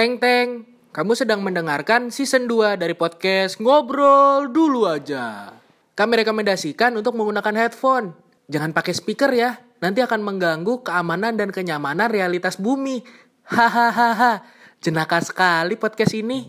Teng teng, kamu sedang mendengarkan season 2 dari podcast Ngobrol Dulu Aja. Kami rekomendasikan untuk menggunakan headphone. Jangan pakai speaker ya, nanti akan mengganggu keamanan dan kenyamanan realitas bumi. Hahaha, jenaka sekali podcast ini.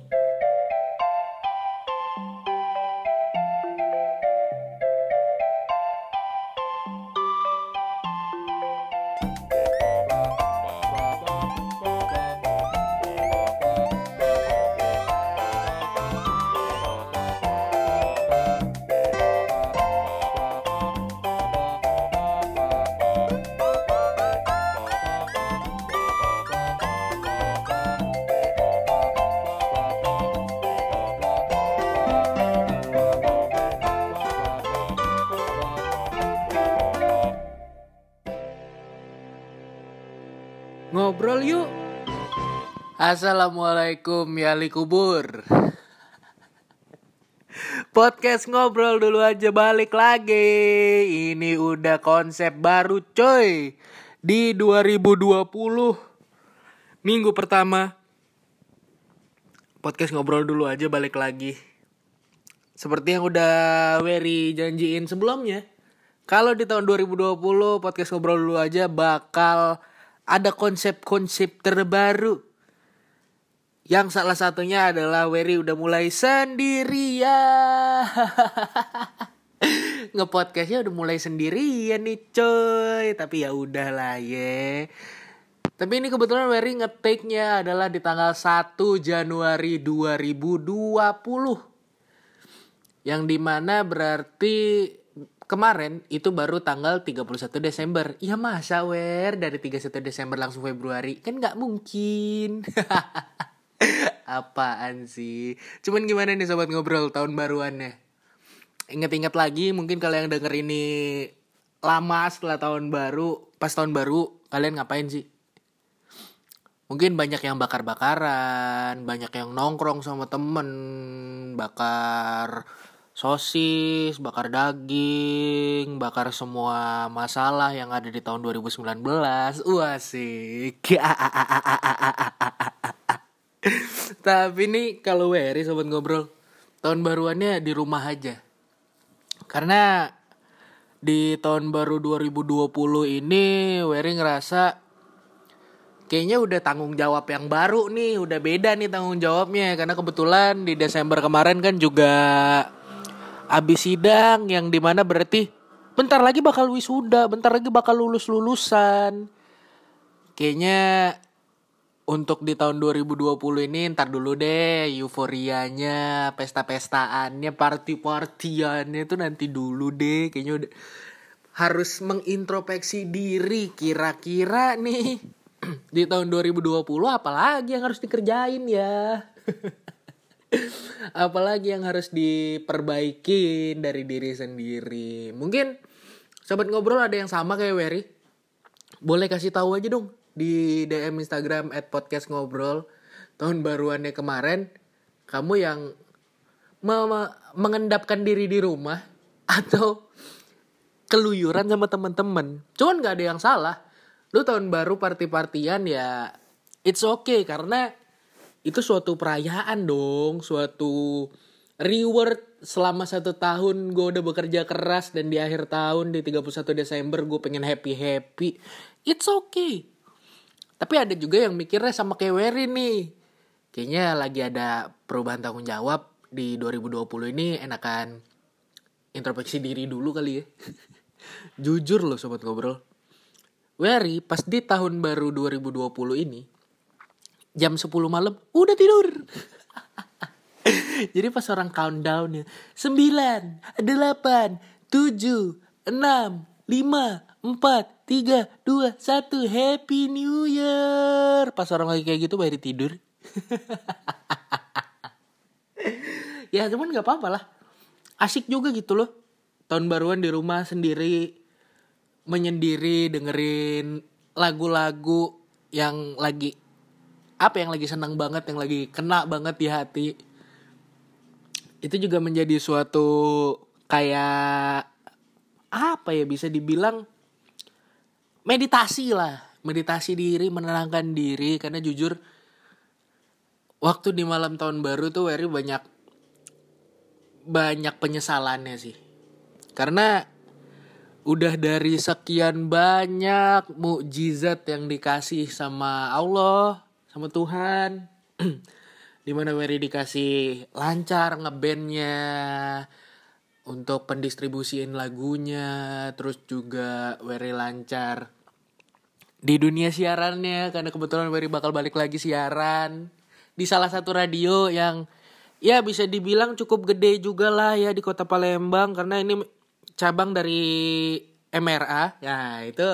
Ngobrol yuk. Assalamualaikum ya kubur. Podcast ngobrol dulu aja balik lagi. Ini udah konsep baru coy. Di 2020 minggu pertama podcast ngobrol dulu aja balik lagi. Seperti yang udah Wery janjiin sebelumnya. Kalau di tahun 2020 podcast ngobrol dulu aja bakal ada konsep-konsep terbaru. Yang salah satunya adalah Wery udah mulai sendirian. Ngepodcastnya udah mulai sendirian nih coy. Tapi ya udahlah ya. Tapi ini kebetulan Wery ngetik-nya adalah di tanggal 1 Januari 2020. Yang di mana berarti kemarin itu baru tanggal 31 Desember. Ya masa wer dari 31 Desember langsung Februari? Kan nggak mungkin. Apaan sih? Cuman gimana nih sobat ngobrol tahun baruannya? Ingat-ingat lagi mungkin kalau yang denger ini lama setelah tahun baru, pas tahun baru kalian ngapain sih? Mungkin banyak yang bakar-bakaran, banyak yang nongkrong sama temen, bakar sosis, bakar daging, bakar semua masalah yang ada di tahun 2019. Wah sih. Tapi nih kalau Wery sobat ngobrol, tahun baruannya di rumah aja. Karena di tahun baru 2020 ini Wery ngerasa kayaknya udah tanggung jawab yang baru nih, udah beda nih tanggung jawabnya karena kebetulan di Desember kemarin kan juga abis sidang yang di mana berarti bentar lagi bakal wisuda, bentar lagi bakal lulus lulusan. Kayaknya untuk di tahun 2020 ini ntar dulu deh euforianya, pesta-pestaannya, party-partyannya itu nanti dulu deh. Kayaknya udah harus mengintrospeksi diri kira-kira nih di tahun 2020 apalagi yang harus dikerjain ya. apalagi yang harus diperbaiki dari diri sendiri. Mungkin sobat ngobrol ada yang sama kayak Wery. Boleh kasih tahu aja dong di DM Instagram at podcast ngobrol tahun baruannya kemarin kamu yang me- me- mengendapkan diri di rumah atau keluyuran sama temen-temen. Cuman nggak ada yang salah. Lu tahun baru party-partian ya it's okay karena itu suatu perayaan dong, suatu reward selama satu tahun gue udah bekerja keras dan di akhir tahun di 31 Desember gue pengen happy happy, it's okay. Tapi ada juga yang mikirnya sama kayak Wery nih, kayaknya lagi ada perubahan tanggung jawab di 2020 ini enakan introspeksi diri dulu kali ya. Jujur loh sobat ngobrol. Wery pas di tahun baru 2020 ini jam 10 malam udah tidur. Jadi pas orang countdown ya 9, 8, 7, 6, 5, 4, 3, 2, 1 Happy New Year. Pas orang lagi kayak gitu baru tidur. ya cuman gak apa-apa lah. Asik juga gitu loh. Tahun baruan di rumah sendiri menyendiri dengerin lagu-lagu yang lagi apa yang lagi senang banget yang lagi kena banget di hati? Itu juga menjadi suatu kayak apa ya bisa dibilang meditasi lah. Meditasi diri menenangkan diri. Karena jujur waktu di malam tahun baru tuh Wery banyak banyak penyesalannya sih. Karena udah dari sekian banyak mukjizat yang dikasih sama Allah, sama Tuhan. Di mana Wery dikasih lancar ngebandnya, untuk pendistribusiin lagunya, terus juga Wery lancar di dunia siarannya karena kebetulan Wery bakal balik lagi siaran di salah satu radio yang ya bisa dibilang cukup gede juga lah ya di kota Palembang karena ini cabang dari MRA ya itu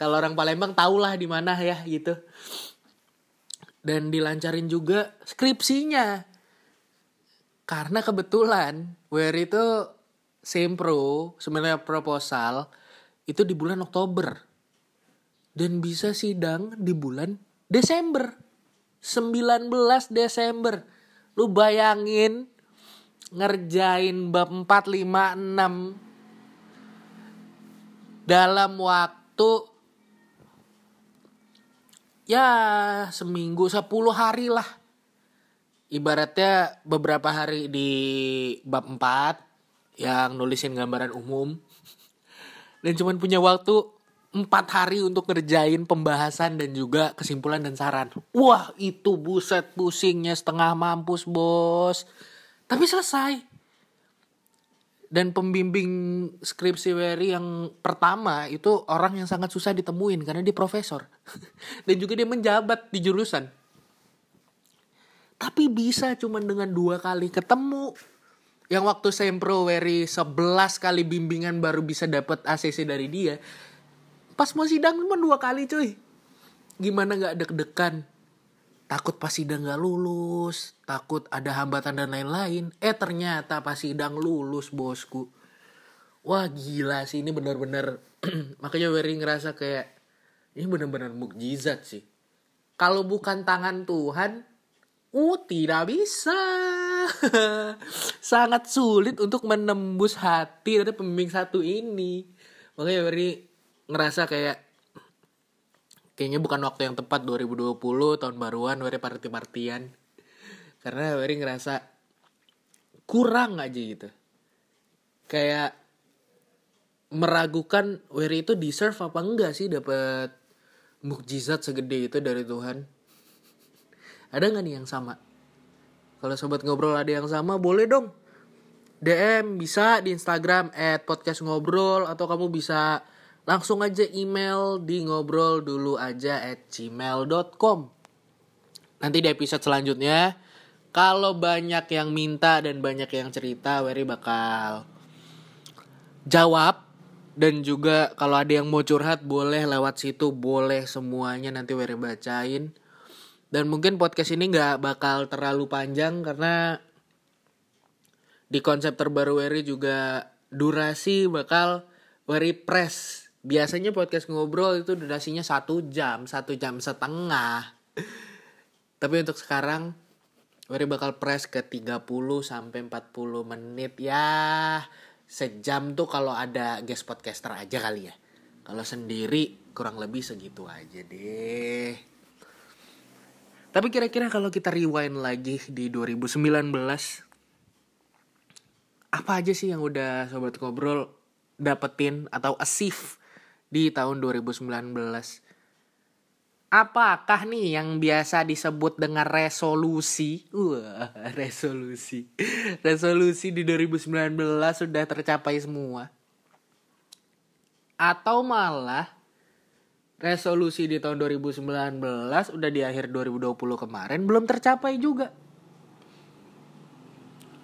kalau orang Palembang tahulah di mana ya gitu dan dilancarin juga skripsinya. Karena kebetulan Wery itu sempro sebenarnya proposal itu di bulan Oktober. Dan bisa sidang di bulan Desember. 19 Desember. Lu bayangin ngerjain bab 4, 5, 6 dalam waktu ya seminggu 10 hari lah. Ibaratnya beberapa hari di bab 4 yang nulisin gambaran umum dan cuman punya waktu empat hari untuk ngerjain pembahasan dan juga kesimpulan dan saran. Wah itu buset pusingnya setengah mampus bos. Tapi selesai. Dan pembimbing skripsi Wery yang pertama itu orang yang sangat susah ditemuin karena dia profesor. dan juga dia menjabat di jurusan. Tapi bisa cuman dengan dua kali ketemu. Yang waktu sempro Wery 11 kali bimbingan baru bisa dapat ACC dari dia pas mau sidang cuma dua kali cuy gimana nggak deg-degan takut pas sidang nggak lulus takut ada hambatan dan lain-lain eh ternyata pas sidang lulus bosku wah gila sih ini bener-bener makanya Wery ngerasa kayak ini bener-bener mukjizat sih kalau bukan tangan Tuhan Uh, tidak bisa. Sangat sulit untuk menembus hati dari pembimbing satu ini. Makanya Wery ngerasa kayak kayaknya bukan waktu yang tepat 2020 tahun baruan Wery party-partian karena Wery ngerasa kurang aja gitu. Kayak meragukan Wery itu deserve apa enggak sih dapat mukjizat segede itu dari Tuhan? Ada nggak nih yang sama? Kalau sobat ngobrol ada yang sama boleh dong. DM bisa di Instagram at podcast ngobrol atau kamu bisa langsung aja email di ngobrol dulu aja at gmail.com nanti di episode selanjutnya kalau banyak yang minta dan banyak yang cerita Wery bakal jawab. Dan juga kalau ada yang mau curhat boleh lewat situ boleh semuanya nanti Wery bacain. Dan mungkin podcast ini nggak bakal terlalu panjang karena di konsep terbaru Wery juga durasi bakal Wery press biasanya podcast ngobrol itu durasinya satu jam satu jam setengah. Tapi untuk sekarang Wery bakal press ke 30 sampai 40 menit. Ya sejam tuh kalau ada guest podcaster aja kali ya. Kalau sendiri kurang lebih segitu aja deh. Tapi kira-kira kalau kita rewind lagi di 2019 apa aja sih yang udah sobat ngobrol dapetin atau achieve di tahun 2019. Apakah nih yang biasa disebut dengan resolusi? Wah, resolusi. Resolusi di 2019 sudah tercapai semua. Atau malah resolusi di tahun 2019 udah di akhir 2020 kemarin belum tercapai juga.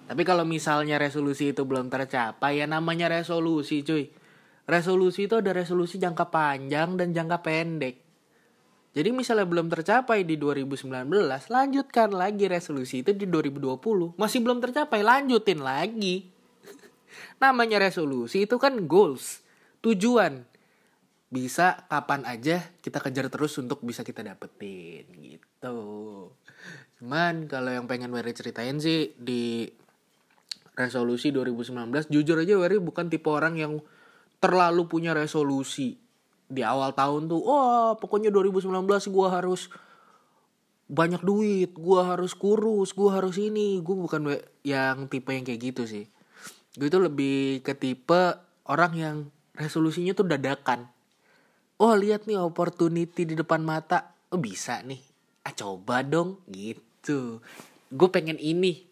Tapi kalau misalnya resolusi itu belum tercapai ya namanya resolusi cuy resolusi itu ada resolusi jangka panjang dan jangka pendek. Jadi misalnya belum tercapai di 2019, lanjutkan lagi resolusi itu di 2020. Masih belum tercapai, lanjutin lagi. Namanya resolusi itu kan goals, tujuan. Bisa kapan aja kita kejar terus untuk bisa kita dapetin gitu. Cuman kalau yang pengen Wery ceritain sih di resolusi 2019, jujur aja Wery bukan tipe orang yang terlalu punya resolusi. Di awal tahun tuh oh pokoknya 2019 gue harus banyak duit gue harus kurus gue harus ini. Gue bukan yang tipe yang kayak gitu sih. Gue itu lebih ke tipe orang yang resolusinya tuh dadakan. Oh lihat nih opportunity di depan mata. Oh bisa nih. Ah coba dong. Gitu. Gue pengen ini.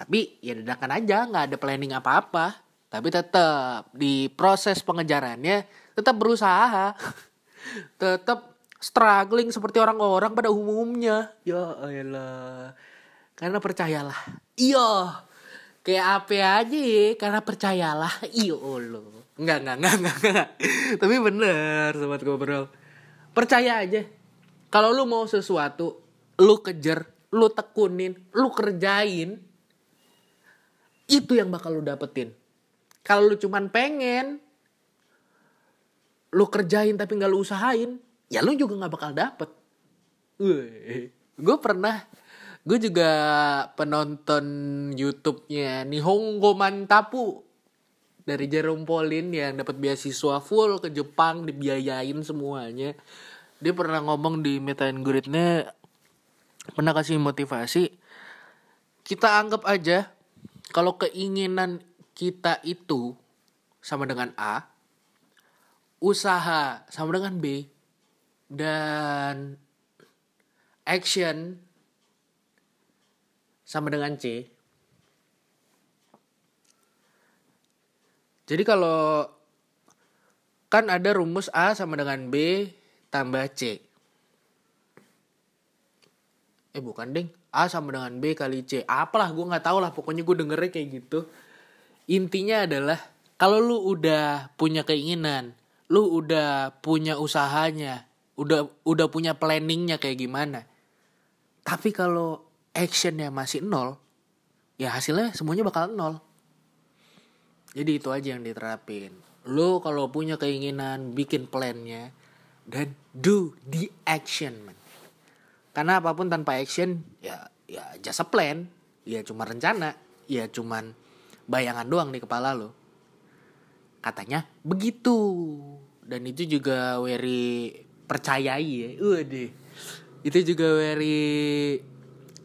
Tapi ya dadakan aja nggak ada planning apa-apa tapi tetap di proses pengejarannya tetap berusaha. Tetap struggling seperti orang-orang pada umumnya. Ya elah karena percayalah. Iya. Kayak apa aja ya karena percayalah. Iya lo nggak nggak nggak nggak nggak tapi bener sobat ngobrol percaya aja. Kalau lu mau sesuatu lu kejar lu tekunin lu kerjain itu yang bakal lu dapetin kalau lu cuman pengen lu kerjain tapi nggak lu usahain ya lu juga nggak bakal dapet. Gue pernah gue juga penonton YouTube-nya Nihongo Mantapu dari Jerome Pauline yang dapat beasiswa full ke Jepang dibiayain semuanya. Dia pernah ngomong di Meta and pernah kasih motivasi kita anggap aja kalau keinginan kita itu sama dengan A usaha sama dengan B dan action sama dengan C. Jadi kalau kan ada rumus A sama dengan B tambah C. Eh bukan ding, A sama dengan B kali C. Apalah gue nggak tahu lah, pokoknya gue dengernya kayak gitu. Intinya adalah kalau lu udah punya keinginan, lu udah punya usahanya, udah udah punya planningnya kayak gimana. Tapi kalau actionnya masih nol, ya hasilnya semuanya bakal nol. Jadi itu aja yang diterapin. Lu kalau punya keinginan bikin plannya dan do the action, man. Karena apa pun tanpa action ya ya just a plan, ya cuma rencana, ya cuman bayangan doang di kepala lo. Katanya begitu. Dan itu juga very percayai ya. Waduh. Itu juga very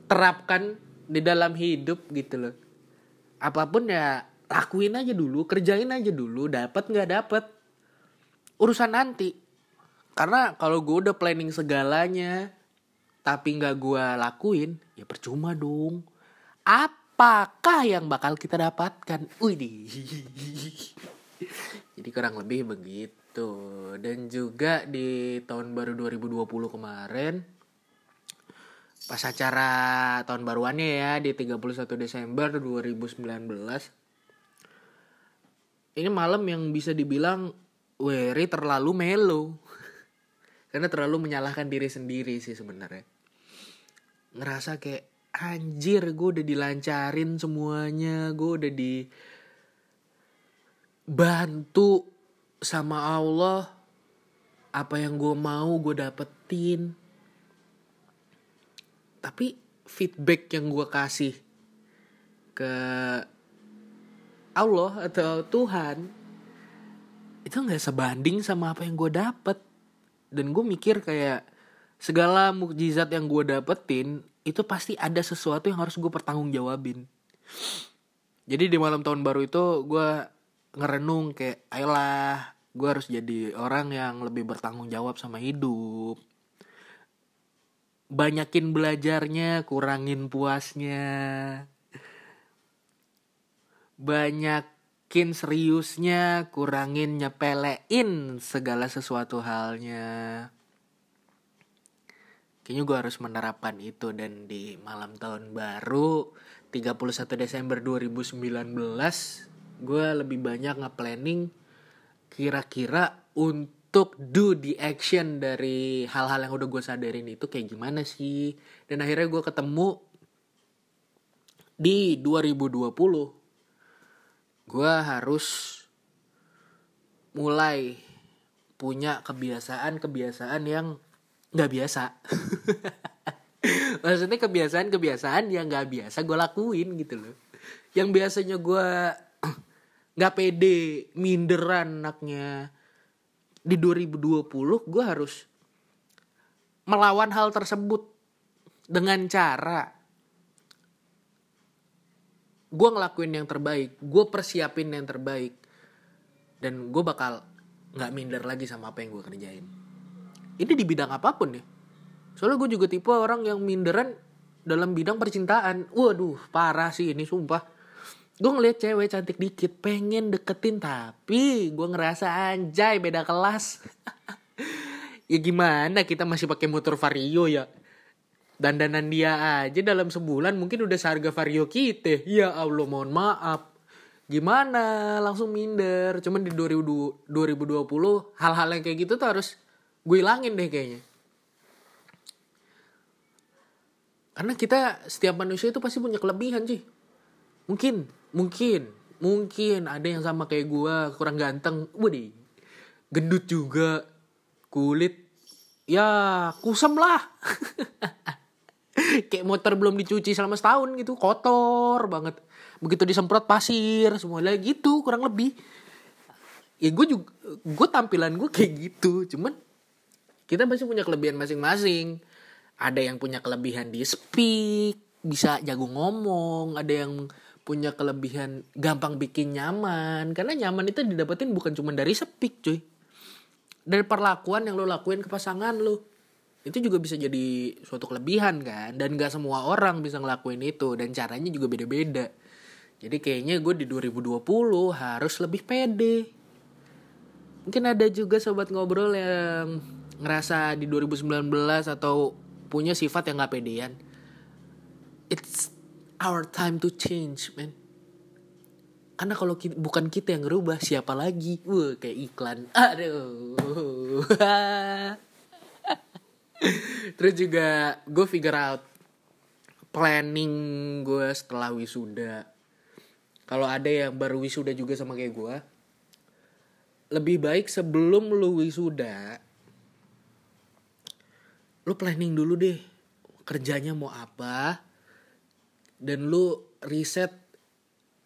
terapkan di dalam hidup gitu loh. Apa pun ya lakuin aja dulu, kerjain aja dulu, dapat nggak dapat urusan nanti. Karena kalau gue udah planning segalanya, tapi nggak gue lakuin, ya percuma dong. Apakah yang bakal kita dapatkan? Widih. Jadi kurang lebih begitu. Dan juga di tahun baru 2020 kemarin pas acara tahun baruannya ya di 31 Desember 2019 ini malam yang bisa dibilang Wery terlalu melo karena terlalu menyalahkan diri sendiri sih sebenarnya ngerasa kayak anjir gue udah dilancarin semuanya. Gue udah di bantu sama Allah. Apa yang gue mau gue dapetin. Tapi feedback yang gue kasih ke Allah atau Tuhan itu nggak sebanding sama apa yang gue dapet. Dan gue mikir kayak segala mukjizat yang gue dapetin itu pasti ada sesuatu yang harus gue pertanggungjawabin jadi di malam tahun baru itu gue ngerenung kayak ayolah gue harus jadi orang yang lebih bertanggung jawab sama hidup banyakin belajarnya, kurangin puasnya. Banyakin seriusnya, kurangin nyepelein segala sesuatu halnya. Kayaknya gue harus menerapkan itu. Dan di malam tahun baru 31 Desember 2019 gue lebih banyak nge-planning kira-kira untuk do the action dari hal-hal yang udah gue sadarin itu kayak gimana sih. Dan akhirnya gue ketemu di 2020 gue harus mulai punya kebiasaan-kebiasaan yang nggak biasa. Maksudnya kebiasaan-kebiasaan yang nggak biasa gue lakuin gitu loh. Yang biasanya gue nggak pede minderan anaknya. Di 2020 gue harus melawan hal tersebut dengan cara gue ngelakuin yang terbaik gue persiapin yang terbaik dan gue bakal nggak minder lagi sama apa yang gue kerjain ini di bidang apa pun ya soalnya gue juga tipe orang yang minderan dalam bidang percintaan. Waduh parah sih ini sumpah. Gue ngeliat cewek cantik dikit pengen deketin tapi gue ngerasa anjay beda kelas. Ya gimana kita masih pakai motor vario ya? Dandanan dia aja dalam sebulan mungkin udah seharga vario kita. Ya allah mohon maaf. Gimana? Langsung minder. Cuman di 2020 hal-hal yang kayak gitu tuh harus gue hilangin deh kayaknya. Karena kita setiap manusia itu pasti punya kelebihan sih mungkin mungkin mungkin ada yang sama kayak gue kurang ganteng. Waduh gendut juga kulit ya kusam lah. Kayak motor belum dicuci selama setahun gitu kotor banget. Begitu disemprot pasir semuanya gitu kurang lebih. Ya gue juga gue tampilan gue kayak gitu cuman kita masih punya kelebihan masing-masing. Ada yang punya kelebihan di speak bisa jago ngomong. Ada yang punya kelebihan gampang bikin nyaman. Karena nyaman itu didapetin bukan cuma dari speak cuy. Dari perlakuan yang lo lakuin ke pasangan lo. Itu juga bisa jadi suatu kelebihan kan? Dan gak semua orang bisa ngelakuin itu. Dan caranya juga beda-beda. Jadi kayaknya gue di 2020 harus lebih pede. Mungkin ada juga sobat ngobrol yang ngerasa di 2019 atau punya sifat yang gak pedean. It's our time to change man. Karena kalau kita, bukan kita yang ngerubah siapa lagi? Wah kayak iklan. Aduh. Terus juga gue figure out planning gue setelah wisuda. Kalau ada yang baru wisuda juga sama kayak gue lebih baik sebelum lu wisuda lu planning dulu deh kerjanya mau apa dan lu riset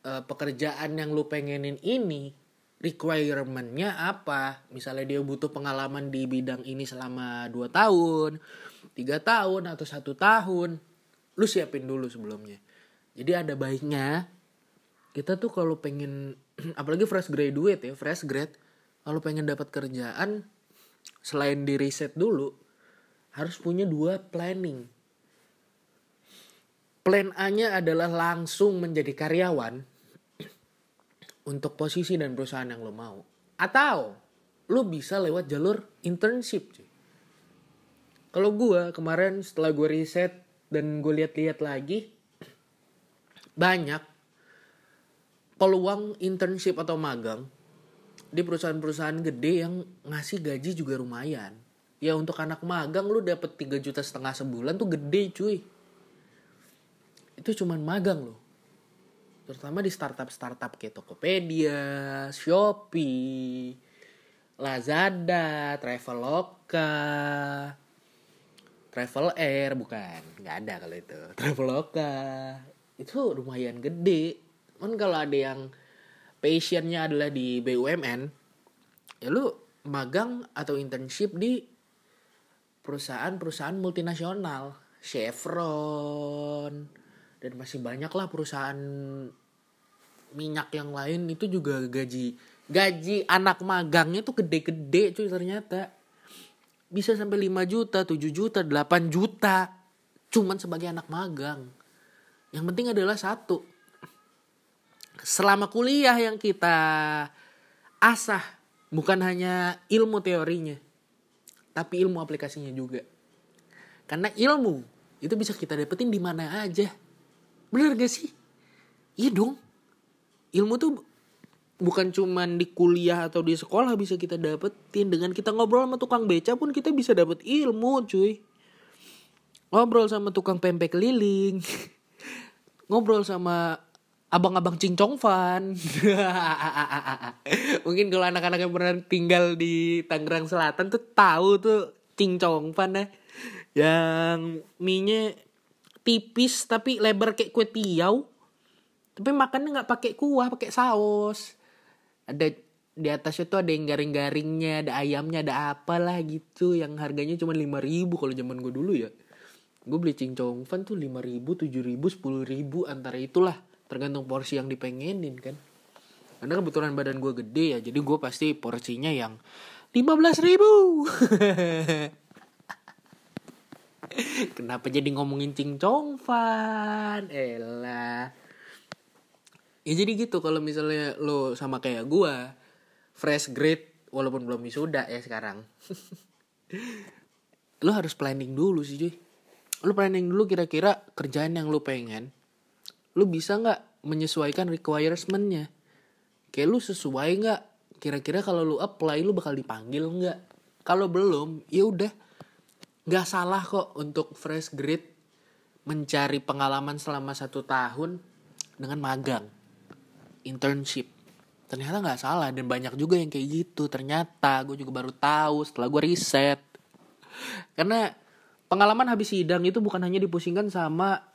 uh, pekerjaan yang lu pengenin ini requirementnya apa? Misalnya dia butuh pengalaman di bidang ini selama 2 tahun tiga tahun atau satu tahun lu siapin dulu sebelumnya. Jadi ada baiknya kita tuh kalau pengen apalagi fresh graduate ya fresh grad kalau pengen dapat kerjaan selain di riset dulu harus punya dua planning plan A-nya adalah langsung menjadi karyawan untuk posisi dan perusahaan yang lo mau. Atau lo bisa lewat jalur internship. Kalau gue kemarin setelah gue riset dan gue lihat-lihat lagi banyak peluang internship atau magang di perusahaan-perusahaan gede yang ngasih gaji juga lumayan. Ya untuk anak magang lu dapet 3 juta setengah sebulan tuh gede cuy. Itu cuman magang loh terutama di startup-startup kayak Tokopedia, Shopee, Lazada, Traveloka, Travel Air bukan, nggak ada kalau itu. Traveloka itu lumayan gede. Kan kalau ada yang passionnya adalah di BUMN, ya lu magang atau internship di perusahaan-perusahaan multinasional, Chevron, dan masih banyak lah perusahaan minyak yang lain. Itu juga gaji gaji anak magangnya tuh gede-gede cuy ternyata. Bisa sampai 5 juta 7 juta 8 juta. Cuman sebagai anak magang. Yang penting adalah satu. Selama kuliah yang kita asah bukan hanya ilmu teorinya tapi ilmu aplikasinya juga karena ilmu itu bisa kita dapetin di mana aja Bener gak sih? Iya dong. Ilmu tuh bukan cuman di kuliah atau di sekolah bisa kita dapetin. Dengan kita ngobrol sama tukang beca pun kita bisa dapet ilmu cuy. Ngobrol sama tukang pempek keliling. ngobrol sama abang-abang cincong fan. Mungkin kalau anak-anak yang pernah tinggal di Tangerang Selatan tuh tahu tuh cincong fan ya. Yang minyak tipis tapi lebar kayak kue tiaw. Tapi makannya nggak pakai kuah pakai saus. Ada di atasnya tuh ada yang garing-garingnya ada ayamnya ada apalah gitu. Yang harganya cuma lima ribu kalau zaman gue dulu ya. Gue beli cincong fan tuh lima ribu tujuh ribu sepuluh ribu antara itulah tergantung porsi yang dipengenin kan. Karena kebetulan badan gue gede ya jadi gue pasti porsinya yang lima belas ribu. Kenapa jadi ngomongin cincong fan? Elah. Ya jadi gitu kalau misalnya lo sama kayak gue fresh grade walaupun belum wisuda ya sekarang. Lo harus planning dulu sih cuy. Lo planning dulu kira-kira kerjaan yang lo pengen lo bisa nggak menyesuaikan requirementnya? Kayak lu sesuai nggak? Kira-kira kalau lu apply lu bakal dipanggil nggak? Kalau belum ya udah. Nggak salah kok untuk fresh grade mencari pengalaman selama satu tahun dengan magang internship. Ternyata nggak salah dan banyak juga yang kayak gitu. Ternyata gue juga baru tahu setelah gue riset. Karena pengalaman habis sidang itu bukan hanya dipusingkan sama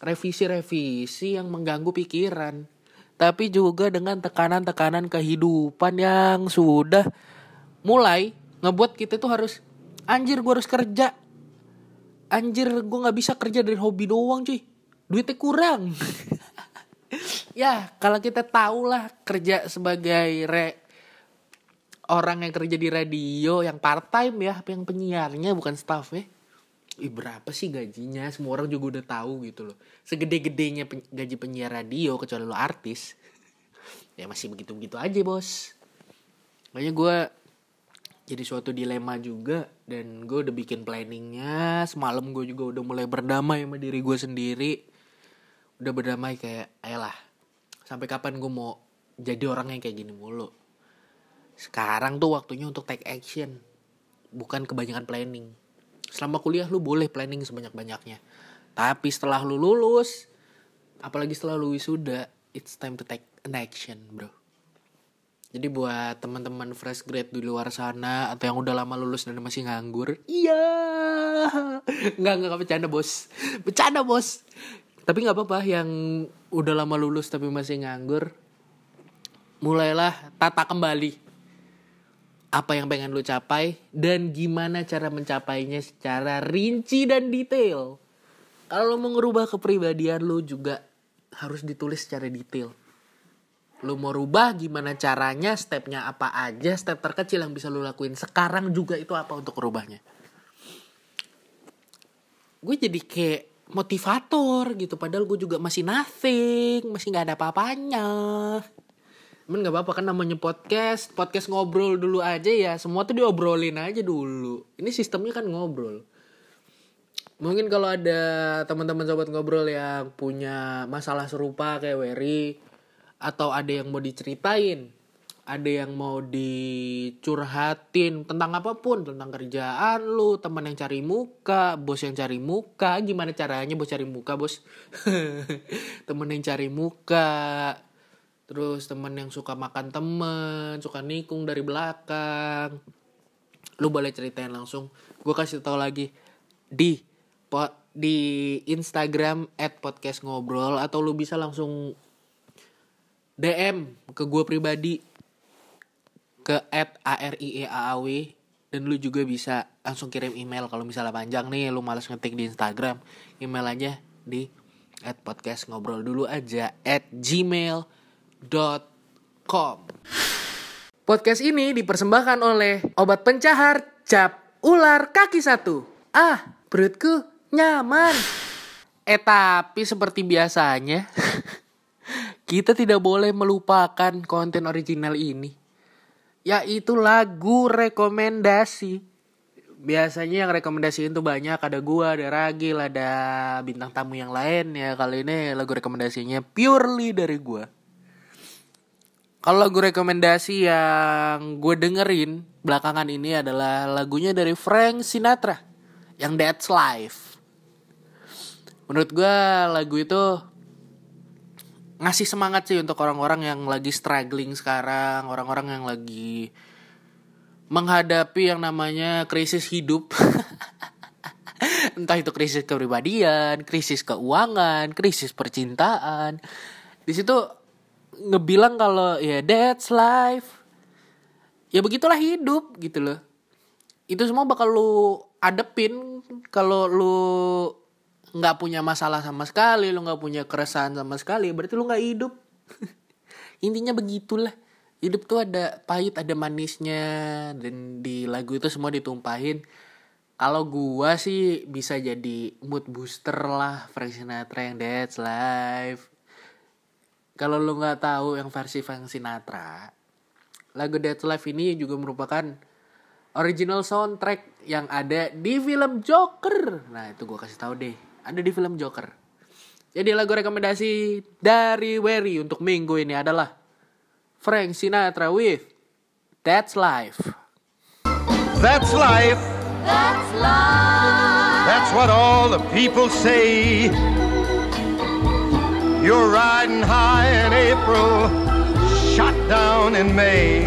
revisi-revisi yang mengganggu pikiran tapi juga dengan tekanan-tekanan kehidupan yang sudah mulai ngebuat kita tuh harus anjir gue harus kerja. Anjir gue nggak bisa kerja dari hobi doang cuy. Duitnya kurang. Ya kalau kita tahu lah kerja sebagai re orang yang kerja di radio yang part time ya yang penyiarnya bukan staff ya Ih, berapa sih gajinya? Semua orang juga udah tahu gitu loh. Segede-gedenya pen gaji penyiar radio kecuali lo artis. Ya masih begitu-begitu aja bos. Makanya gue jadi suatu dilema juga dan gue udah bikin planningnya. Semalam gue juga udah mulai berdamai sama diri gue sendiri. Udah berdamai kayak ayolah sampai kapan gue mau jadi orang yang kayak gini mulu? Sekarang tuh waktunya untuk take action. Bukan kebanyakan planning selama kuliah lu boleh planning sebanyak-banyaknya. Tapi setelah lu lulus apalagi setelah lu wisuda it's time to take an action bro. Jadi buat teman-teman fresh grade di luar sana atau yang udah lama lulus dan masih nganggur iya. Nggak nggak bercanda bos. Bercanda bos. Tapi nggak apa-apa yang udah lama lulus tapi masih nganggur mulailah tata kembali apa yang pengen lu capai dan gimana cara mencapainya secara rinci dan detail. Kalau mau ngerubah kepribadian lu juga harus ditulis secara detail. Lu mau rubah gimana caranya, stepnya apa aja, step terkecil yang bisa lu lakuin sekarang juga itu apa untuk rubahnya. Gue jadi kayak motivator gitu, padahal gue juga masih nothing, masih nggak ada apa-apanya. Cuman gak apa-apa kan namanya podcast Podcast ngobrol dulu aja ya. Semua tuh diobrolin aja dulu. Ini sistemnya kan ngobrol. Mungkin kalau ada teman-teman sobat ngobrol yang punya masalah serupa kayak Wery Atau ada yang mau diceritain Ada yang mau dicurhatin Tentang apa pun Tentang kerjaan lu Teman yang cari muka Bos yang cari muka Gimana caranya bos cari muka bos? Temen yang cari muka terus temen yang suka makan temen suka nikung dari belakang. Lu boleh ceritain langsung. Gue kasih tau lagi. Di pot di Instagram at podcast ngobrol atau lu bisa langsung DM ke gue pribadi ke at arieaaw dan lu juga bisa langsung kirim email kalau misalnya panjang nih lu malas ngetik di Instagram. Email aja di at podcast ngobrol dulu aja at gmail com. Podcast ini dipersembahkan oleh obat pencahar cap ular kaki satu. Ah, perutku nyaman. Eh tapi seperti biasanya, kita tidak boleh melupakan konten original ini. Yaitu lagu rekomendasi. Biasanya yang rekomendasiin tuh banyak Ada gua, ada Ragil, ada bintang tamu yang lain ya Kali ini lagu rekomendasinya purely dari gua kalau lagu rekomendasi yang gue dengerin belakangan ini adalah lagunya dari Frank Sinatra yang That's Life. Menurut gue lagu itu ngasih semangat sih untuk orang-orang yang lagi struggling sekarang, orang-orang yang lagi menghadapi yang namanya krisis hidup. Entah itu krisis kepribadian, krisis keuangan, krisis percintaan. Di situ ngebilang kalau ya that's life. Ya begitulah hidup gitu loh. Itu semua bakal lu adepin kalau lu nggak punya masalah sama sekali lu nggak punya keresahan sama sekali berarti lu nggak hidup. Intinya begitulah. Hidup tuh ada pahit ada manisnya dan di lagu itu semua ditumpahin. Kalau gua sih bisa jadi mood booster lah Frank Sinatra yang That's Life kalau lu nggak tahu yang versi Frank Sinatra lagu That's Life ini juga merupakan original soundtrack yang ada di film Joker nah itu gua kasih tahu deh ada di film Joker jadi lagu rekomendasi dari Wery untuk minggu ini adalah Frank Sinatra with That's Life. That's life. That's life. That's what all the people say. You're riding high in April, shot down in May.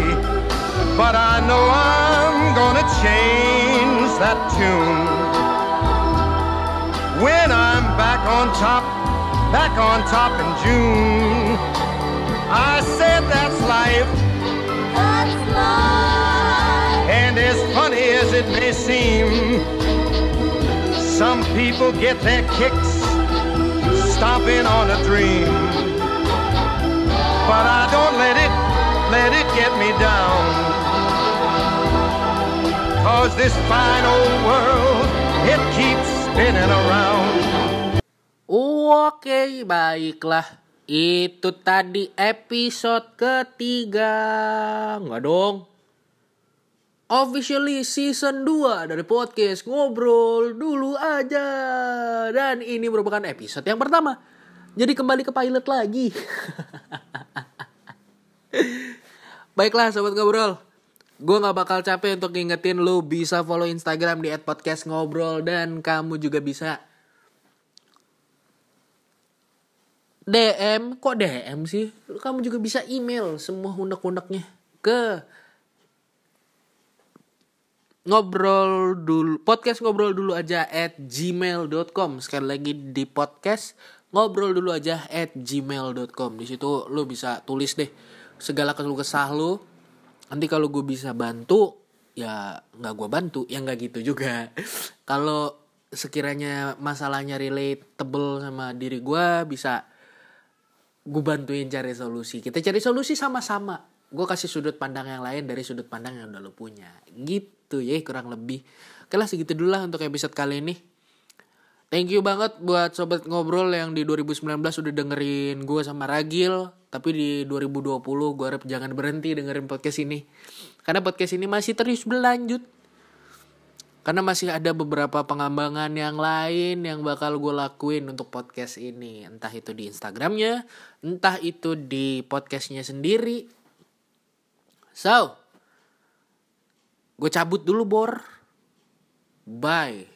But I know I'm gonna change that tune. When I'm back on top, back on top in June. I said that's life. That's life. And as funny as it may seem, some people get their kicks stomping on a dream. But I don't let it, let it get me down. Cause this fine old world, it keeps spinning around. Oke, baiklah. Itu tadi episode ketiga. Enggak dong. Officially season 2 dari podcast Ngobrol Dulu Aja. Dan ini merupakan episode yang pertama. Jadi kembali ke pilot lagi. Baiklah sobat ngobrol. Gue gak bakal capek untuk ngingetin lu bisa follow Instagram di @podcastngobrol dan kamu juga bisa DM, kok DM sih? Kamu juga bisa email semua unek-uneknya ke ngobrol dulu podcast ngobrol dulu aja at gmail.com sekali lagi di podcast ngobrol dulu aja at gmail.com di situ lu bisa tulis deh segala keluh kesah lu. Nanti kalau gue bisa bantu ya nggak gue bantu ya nggak gitu juga. Kalau sekiranya masalahnya relatable sama diri gue bisa gue bantuin cari solusi. Kita cari solusi sama-sama. Gue kasih sudut pandang yang lain dari sudut pandang yang udah lo punya gitu ya kurang lebih. Oke lah segitu dulu lah untuk episode kali ini. Thank you banget buat sobat ngobrol yang di 2019 udah dengerin gue sama Ragil. Tapi di 2020 gue harap jangan berhenti dengerin podcast ini. Karena podcast ini masih terus berlanjut. Karena masih ada beberapa pengembangan yang lain yang bakal gue lakuin untuk podcast ini. Entah itu di Instagramnya, entah itu di podcastnya sendiri. So, gue cabut dulu Bor. Bye.